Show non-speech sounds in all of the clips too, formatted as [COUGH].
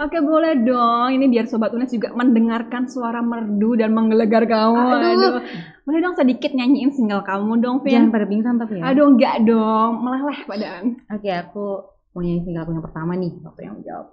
Oke boleh dong, ini biar Sobat Unes juga mendengarkan suara merdu dan menggelegar kamu. Aduh. Boleh dong sedikit nyanyiin single kamu dong, Jangan Vin. pada pingsan tapi ya. Aduh enggak dong, meleleh padaan. Oke, aku mau nyanyi single aku yang pertama nih. Waktu yang jawab.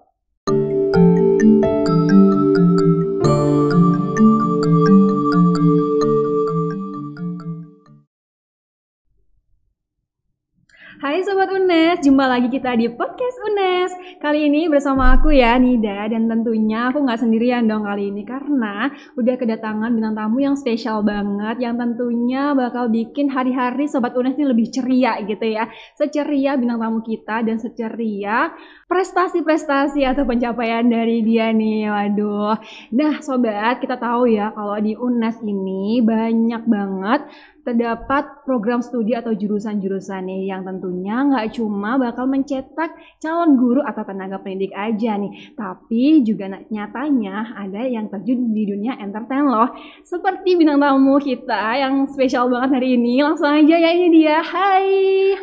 Hai Sobat Unes, jumpa lagi kita di Podcast Unes. Kali ini bersama aku ya, Nida Dan tentunya aku nggak sendirian dong kali ini Karena udah kedatangan bintang tamu yang spesial banget Yang tentunya bakal bikin hari-hari Sobat Unes ini lebih ceria gitu ya. Seceria bintang tamu kita dan seceria prestasi-prestasi atau pencapaian dari dia nih Waduh. Nah Sobat, kita tahu ya kalau di Unes ini banyak banget terdapat program studi atau jurusan-jurusan nih yang tentunya nggak cuma bakal mencetak calon guru atau tenaga pendidik aja nih, tapi juga nyatanya ada yang terjun di dunia entertain loh. Seperti bintang tamu kita yang spesial banget hari ini, langsung aja ya ini dia. Hai.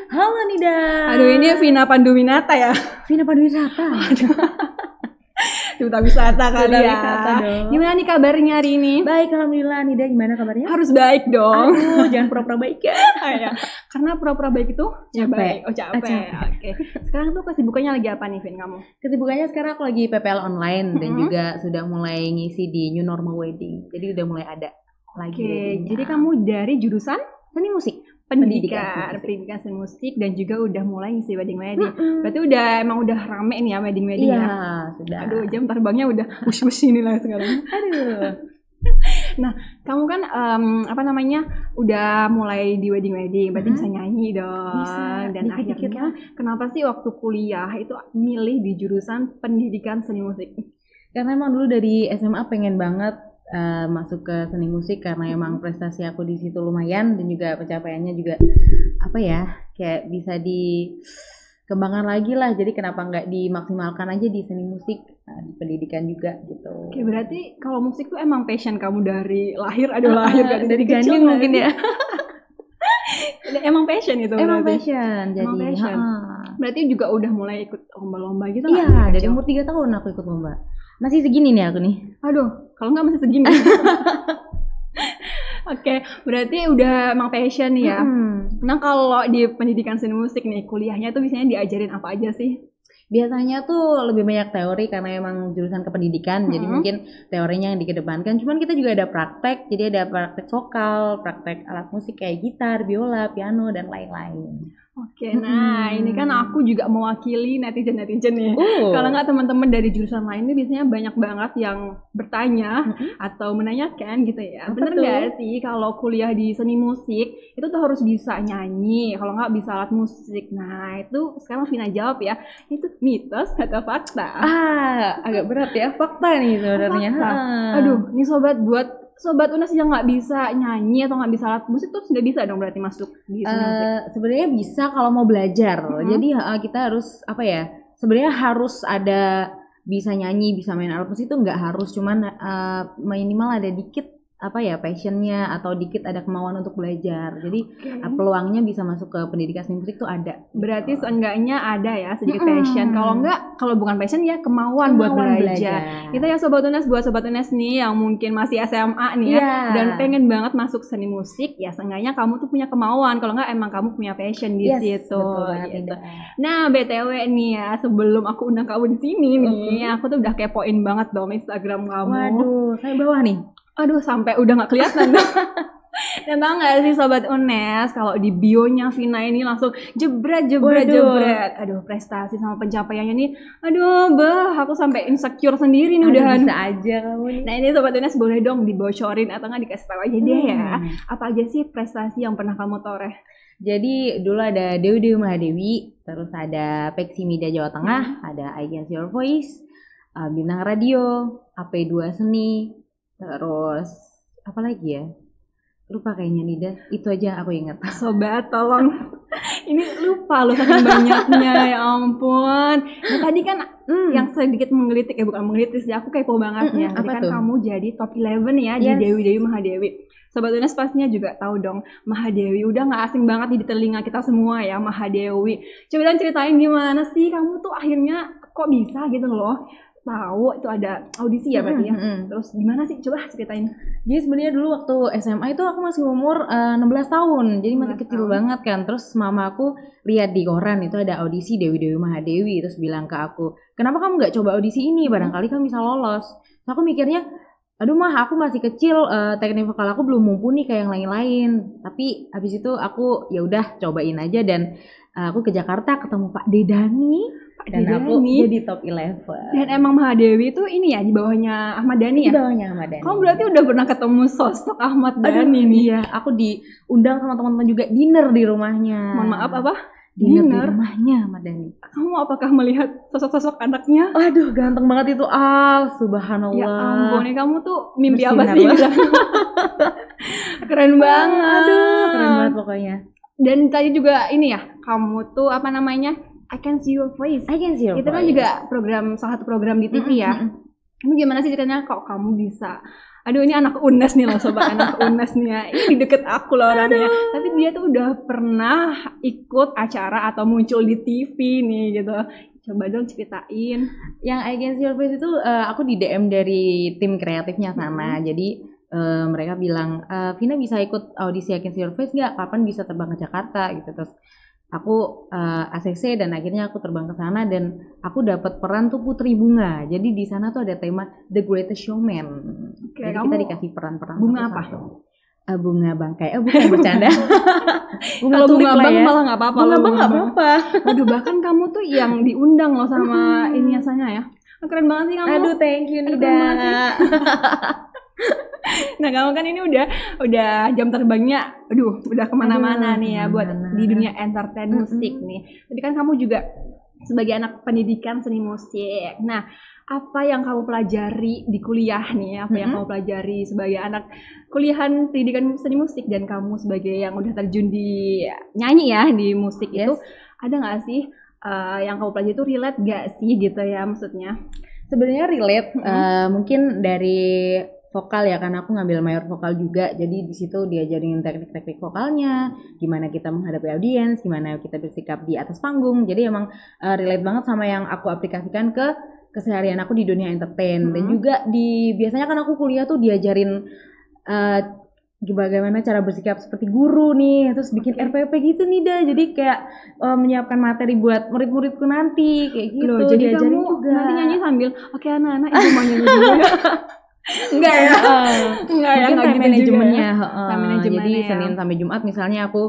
Halo Nida. Aduh ini Vina Panduwinata ya. Vina Paduwisata. Duta wisata kali Duta ya. wisata dong. Gimana nih kabarnya hari ini? Baik, alhamdulillah. Nida gimana kabarnya? Harus baik dong. Aduh, jangan pura-pura baik ya. [LAUGHS] ya. Karena pura-pura baik itu Capek. baik. Oh capek. Ah, capek. Oke. Sekarang tuh kesibukannya lagi apa nih, Vin kamu? Kesibukannya sekarang aku lagi PPL online dan Mhm. juga sudah mulai ngisi di New Normal Wedding. Jadi udah mulai ada lagi Oke. weddingnya. Jadi kamu dari jurusan seni musik. Pendidikan, Pendidikan pendidikan seni musik dan juga udah mulai ngisi wedding wedding. Mm-mm. Berarti udah emang udah rame nih ya wedding wedding Iya, ya. sudah. Aduh, jam terbangnya udah wush-wush ini lah sekarang. Aduh. [LAUGHS] Kamu kan em, apa namanya udah mulai di wedding wedding, berarti Mhm. bisa nyanyi dong. Bisa, Dan dikit-dikit akhirnya kenapa sih waktu kuliah itu milih di jurusan pendidikan seni musik? Karena emang dulu dari SMA pengen banget eh, masuk ke seni musik karena emang prestasi aku di situ lumayan dan juga pencapaiannya juga apa ya kayak bisa dikembangkan lagi lah. Jadi kenapa nggak dimaksimalkan aja di seni musik, nah, di pendidikan juga gitu. Oke, berarti kalau musik tuh emang passion kamu dari lahir, aduh lahir Ah, dari, dari kecil gandeng nggak mungkin ya. [LAUGHS] emang passion itu Emang berarti. passion jadi. Emang passion. Berarti juga udah mulai ikut lomba-lomba gitu Iya, dari umur 3 tahun aku ikut lomba. Masih segini nih aku nih. Aduh, kalau nggak masih segini. [LAUGHS] Oke, berarti udah emang passion ya. Mm-mm. Nah kalau di pendidikan seni musik nih, kuliahnya tuh biasanya diajarin apa aja sih? Biasanya tuh lebih banyak teori karena emang jurusan kependidikan, jadi Mhm. mungkin teorinya yang dikedepankan. Cuman kita juga ada praktek, jadi ada praktek vokal, praktek alat musik kayak gitar, biola, piano, dan lain-lain. Oke, nah Mm-mm. ini kan aku juga mewakili netizen-netizen nih. Oh. Kalau nggak teman-teman dari jurusan lain ini biasanya banyak banget yang bertanya Mm-mm. atau menanyakan gitu ya. Apa Bener nggak sih kalau kuliah di seni musik itu tuh harus bisa nyanyi, kalau nggak bisa alat musik. Nah itu sekarang Vina jawab ya, itu mitos atau fakta? Ah, agak berat ya, fakta nih sebenarnya. Fakta. Ha. Aduh, nih sobat buat sobat Unas yang nggak bisa nyanyi atau nggak bisa alat musik tuh nggak bisa dong berarti masuk di. Eh, sebenarnya bisa kalau mau belajar. Mhm. Jadi ha, kita harus apa ya? Sebenarnya harus ada bisa nyanyi, bisa main alat musik itu nggak harus, cuman eh, minimal ada dikit apa ya passionnya atau dikit ada kemauan untuk belajar. Jadi Oke. eh, peluangnya bisa masuk ke pendidikan seni musik tuh ada. Berarti gitu. seenggaknya ada ya sedikit Mm-mm. passion. Kalau nggak, kalau bukan passion ya kemauan, buat Kemauan belajar. Kita ya sobat Unes buat sobat Unes nih yang mungkin masih SMA nih ya Iya. dan pengen banget masuk seni musik ya seenggaknya kamu tuh punya kemauan. Kalau nggak emang kamu punya passion di Yes, situ. betul gitu. Nah, BTW nih ya, sebelum aku undang kamu di sini nih, aku tuh udah kepoin banget dong Instagram kamu. Waduh, saya bawah nih. Aduh, sampai udah nggak kelihatan. [LAUGHS] Dan tau gak sih Sobat Unes, kalau di bionya Vina ini langsung jebret, jebret, Waduh. jebret. Aduh, prestasi sama pencapaiannya nih, aduh, bah, aku sampai insecure sendiri nih udahan. bisa aja kamu nih. Nah ini Sobat Unes boleh dong dibocorin atau nggak dikasih tahu aja deh ya. Hmm. Apa aja sih prestasi yang pernah kamu toreh? Jadi dulu ada Dewi Dewi Mahadewi, terus ada Peksi Media Jawa Tengah, ada I See Your Voice, uh, Bintang Radio, AP2 Seni, terus apa lagi ya? Lupa kayaknya Nida, itu aja aku ingat. Sobat, tolong. [LAUGHS] Ini lupa loh saking banyaknya, [LAUGHS] ya ampun. Nah, tadi kan Hmm. yang sedikit menggelitik, ya bukan menggelitik sih, aku kepo banget ya. Mm-mm, Tadi apa kan tuh? kamu jadi top 11 ya di Yes. Dewi Dewi Mahadewi. Sobat Unes pastinya juga tahu dong, Mahadewi udah nggak asing banget nih di telinga kita semua ya, Mahadewi. Coba dong ceritain gimana sih kamu tuh akhirnya kok bisa gitu loh tahu itu ada audisi ya berarti ya. Mm-mm. Terus gimana sih? Coba ceritain. Jadi sebenarnya dulu waktu SMA itu aku masih umur eh, 16 tahun, jadi masih 16 kecil tahun. banget kan. Terus mama aku lihat di koran itu ada audisi Dewi Dewi Mahadewi, terus bilang ke aku, kenapa kamu nggak coba audisi ini? Barangkali kamu bisa lolos. Terus aku mikirnya, aduh mah aku masih kecil, eh, teknik vokal aku belum mumpuni kayak yang lain-lain. Tapi habis itu aku ya udah cobain aja dan eh, aku ke Jakarta ketemu Pak Dedani Dan aku jadi top 11. Dan emang Mahadewi itu ini ya di bawahnya Ahmad Dhani Di ya? bawahnya Ahmad Dhani. Kamu berarti udah pernah ketemu sosok Ahmad Dhani nih. Iya, aku diundang sama teman-teman juga dinner di rumahnya. Mohon maaf apa? Dinner, Dinner? di rumahnya Ahmad Dhani. Kamu apakah melihat sosok-sosok anaknya? Aduh, ganteng banget itu Al, subhanallah. Ya ampun, kamu tuh mimpi apa Bersinar sih? banget. [LAUGHS] Keren banget. Aduh, keren banget pokoknya. Dan tadi juga ini ya, kamu tuh apa namanya? I can see your face. I can see your Itu kan voice. juga program salah satu program di TV ya. Mm-mm, mm-mm. Ini gimana sih ceritanya kok kamu bisa Aduh ini anak UNES nih loh sobat anak [LAUGHS] UNES nih ya. Ini deket aku loh orangnya. Tapi dia tuh udah pernah ikut acara atau muncul di TV nih gitu. Coba dong ceritain. Yang I can see your face itu eh, aku di DM dari tim kreatifnya sana. Jadi eh, mereka bilang, "Eh, Vina bisa ikut audisi I can see your face nggak? Kapan bisa terbang ke Jakarta gitu terus aku eh, ACC dan akhirnya aku terbang ke sana dan aku dapat peran tuh Putri Bunga. Jadi di sana tuh ada tema The Greatest Showman. Oke, Jadi kita dikasih peran-peran bunga satu-satu. Eh, bunga bangkai. Eh bukan bercanda. [LAUGHS] bunga Kalau bunga bang ya. malah nggak apa-apa. Bunga bang nggak apa-apa. Waduh bahkan kamu tuh yang diundang loh sama Hmm. ini sana ya. Keren banget sih kamu. Aduh, thank you Aduh, Nida. banget [LAUGHS] Nah kamu kan ini udah udah jam terbangnya, aduh udah ke mana-mana Aduh, nih ya buat di dunia entertain musik nih. Tapi kan kamu juga sebagai anak pendidikan seni musik. Nah apa yang kamu pelajari di kuliah nih? Apa yang Mm-mm. kamu pelajari sebagai anak kuliahan pendidikan seni musik dan kamu sebagai yang udah terjun di nyanyi ya di musik Yes. itu ada nggak sih eh, yang kamu pelajari itu relate gak sih gitu ya maksudnya? Sebenarnya relate Mm-mm. eh, mungkin dari vokal ya karena aku ngambil mayor vokal juga jadi di situ diajarin teknik-teknik vokalnya gimana kita menghadapi audiens gimana kita bersikap di atas panggung jadi emang eh, relate banget sama yang aku aplikasikan ke keseharian aku di dunia entertain dan Mhm. juga di biasanya kan aku kuliah tuh diajarin eh, bagaimana cara bersikap seperti guru nih terus bikin Oke. RPP gitu nih dah jadi kayak eh, menyiapkan materi buat murid-muridku nanti kayak gitu Loh, jadi diajarin kamu juga. nanti nyanyi sambil oke anak-anak ibu mau nyanyi dulu ya. [LAUGHS] Enggak ya? Enggak ya, Mungkin enggak time gitu manajemennya, ya. manajemennya Jadi ya. Senin sampai Jumat misalnya aku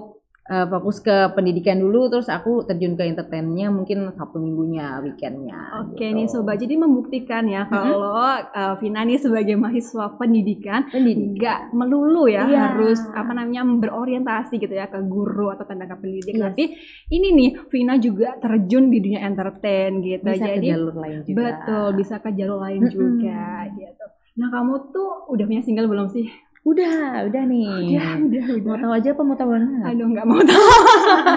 eh, fokus ke pendidikan dulu, terus aku terjun ke entertainnya mungkin Sabtu minggunya, weekendnya. Oke gitu. nih sobat, jadi membuktikan ya kalau eh, Vina nih sebagai mahasiswa pendidikan Pendidik. nggak melulu ya Iya. harus apa namanya berorientasi gitu ya ke guru atau tenaga pendidik. Yes. Tapi ini nih Vina juga terjun di dunia entertain gitu. Bisa ke jadi jalur lain juga. betul bisa ke jalur lain juga gitu. Nah kamu tuh udah punya single belum sih? Udah, udah nih. Ya udah udah. Mau tahu aja apa mau tahu banget? Aduh nggak mau tahu.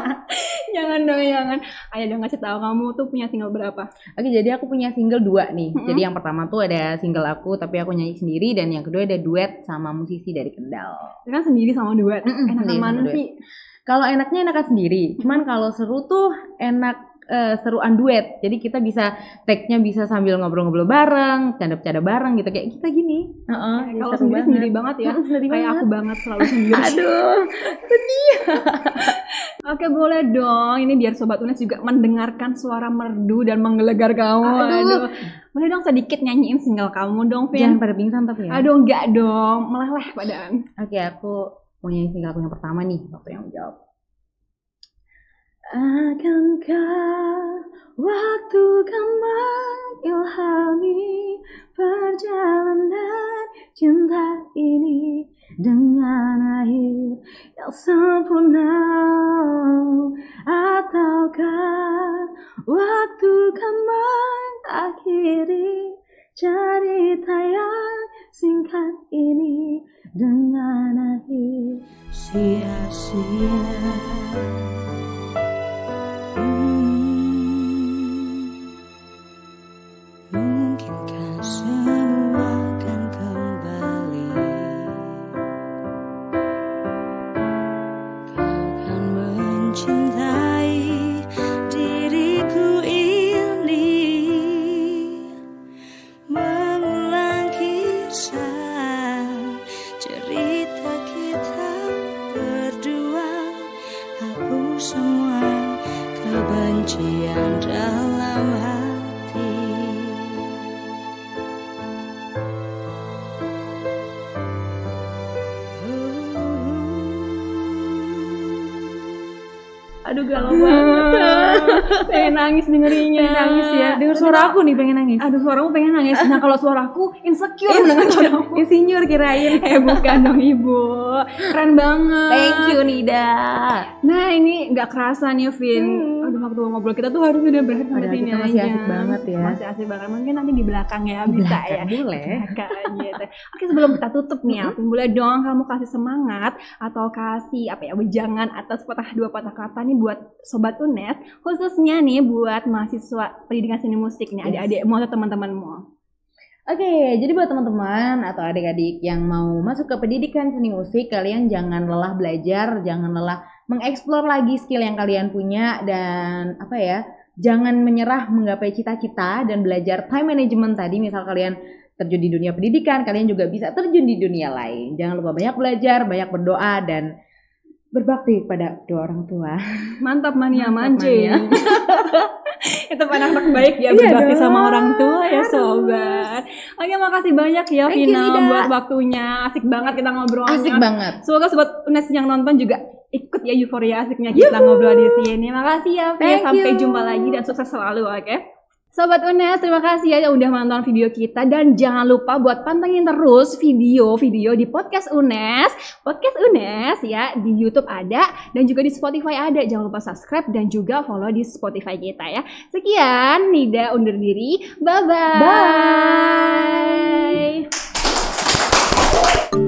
[LAUGHS] jangan dong jangan. Ayo dong ngasih tahu kamu tuh punya single berapa? Oke, jadi aku punya single dua nih. Mm-mm. Jadi yang pertama tuh ada single aku tapi aku nyanyi sendiri dan yang kedua ada duet sama musisi dari Kendal. Kan sendiri sama duet. Mm-mm, Enakan sendiri mana sih? Kalau enaknya enakan sendiri. Cuman kalau seru tuh enak eh, seruan duet. Jadi kita bisa tag-nya bisa sambil ngobrol-ngobrol bareng, canda-canda bareng gitu kayak kita gini. Heeh, Ya, jadi kalau sendiri banget. sendiri banget ya. Sendiri Kayak banget. aku banget selalu sendiri. [LAUGHS] Aduh. [LAUGHS] Oke boleh dong. Ini biar sobat Unes juga mendengarkan suara merdu dan menggelegar kamu. Aduh. Boleh dong sedikit nyanyiin single kamu dong, Jangan Vin. pada pingsan tapi ya. Aduh enggak dong, meleleh padaan. Oke, aku mau nyanyi single aku yang pertama nih, waktu yang menjawab. Akankah waktu kan mengilhami perjalanan cinta ini dengan akhir yang sempurna ataukah waktu kan mengakhiri cerita yang singkat ini dengan akhir sia-sia. Aduh galau banget. [LAUGHS] pengen nangis dengerinnya. Pengen nangis ya. Dengar suara aku nih pengen nangis. Aduh suaramu pengen nangis. Nah kalau suaraku insecure dengan suaramu. Insinyur kirain. [LAUGHS] Eh bukan dong ibu. Keren banget. Thank you Nida. Nah ini nggak kerasa nih Vin. Hmm. Waktu ngobrol kita tuh harus udah berakhir Padahal sini kita masih asik banget ya. Masih asik banget. Mungkin nanti di belakang ya bisa ya. Boleh. Belakang gitu. Oke sebelum kita tutup nih Alvin, boleh dong kamu kasih semangat atau kasih apa ya wejangan atas patah dua patah kata nih buat sobat UNES khususnya nih buat mahasiswa pendidikan seni musik nih Yes. adik-adikmu atau teman-temanmu. Oke, jadi buat teman-teman atau adik-adik yang mau masuk ke pendidikan seni musik, kalian jangan lelah belajar, jangan lelah mengeksplor lagi skill yang kalian punya dan apa ya, jangan menyerah menggapai cita-cita dan belajar time management tadi. Misal kalian terjun di dunia pendidikan, kalian juga bisa terjun di dunia lain. Jangan lupa banyak belajar, banyak berdoa dan berbakti pada kedua orang tua. Mantap mania Mantap, manje ya. [LAUGHS] Itu anak-anak baik ya [LAUGHS] Iya berbakti dong. sama orang tua ya sobat. Oke makasih banyak ya Thank Vina buat waktunya. Asik banget kita ngobrolnya. Asik banget. Semoga sobat UNES yang nonton juga ikut ya euforia asiknya kita ngobrol di sini. Makasih ya Vina. Sampai you. jumpa lagi dan sukses selalu oke. Sobat UNES, terima kasih ya yang udah nonton video kita dan jangan lupa buat pantengin terus video-video di podcast UNES, podcast UNES ya di YouTube ada dan juga di Spotify ada. Jangan lupa subscribe dan juga follow di Spotify kita ya. Sekian, Nida undur diri. Bye bye. Bye.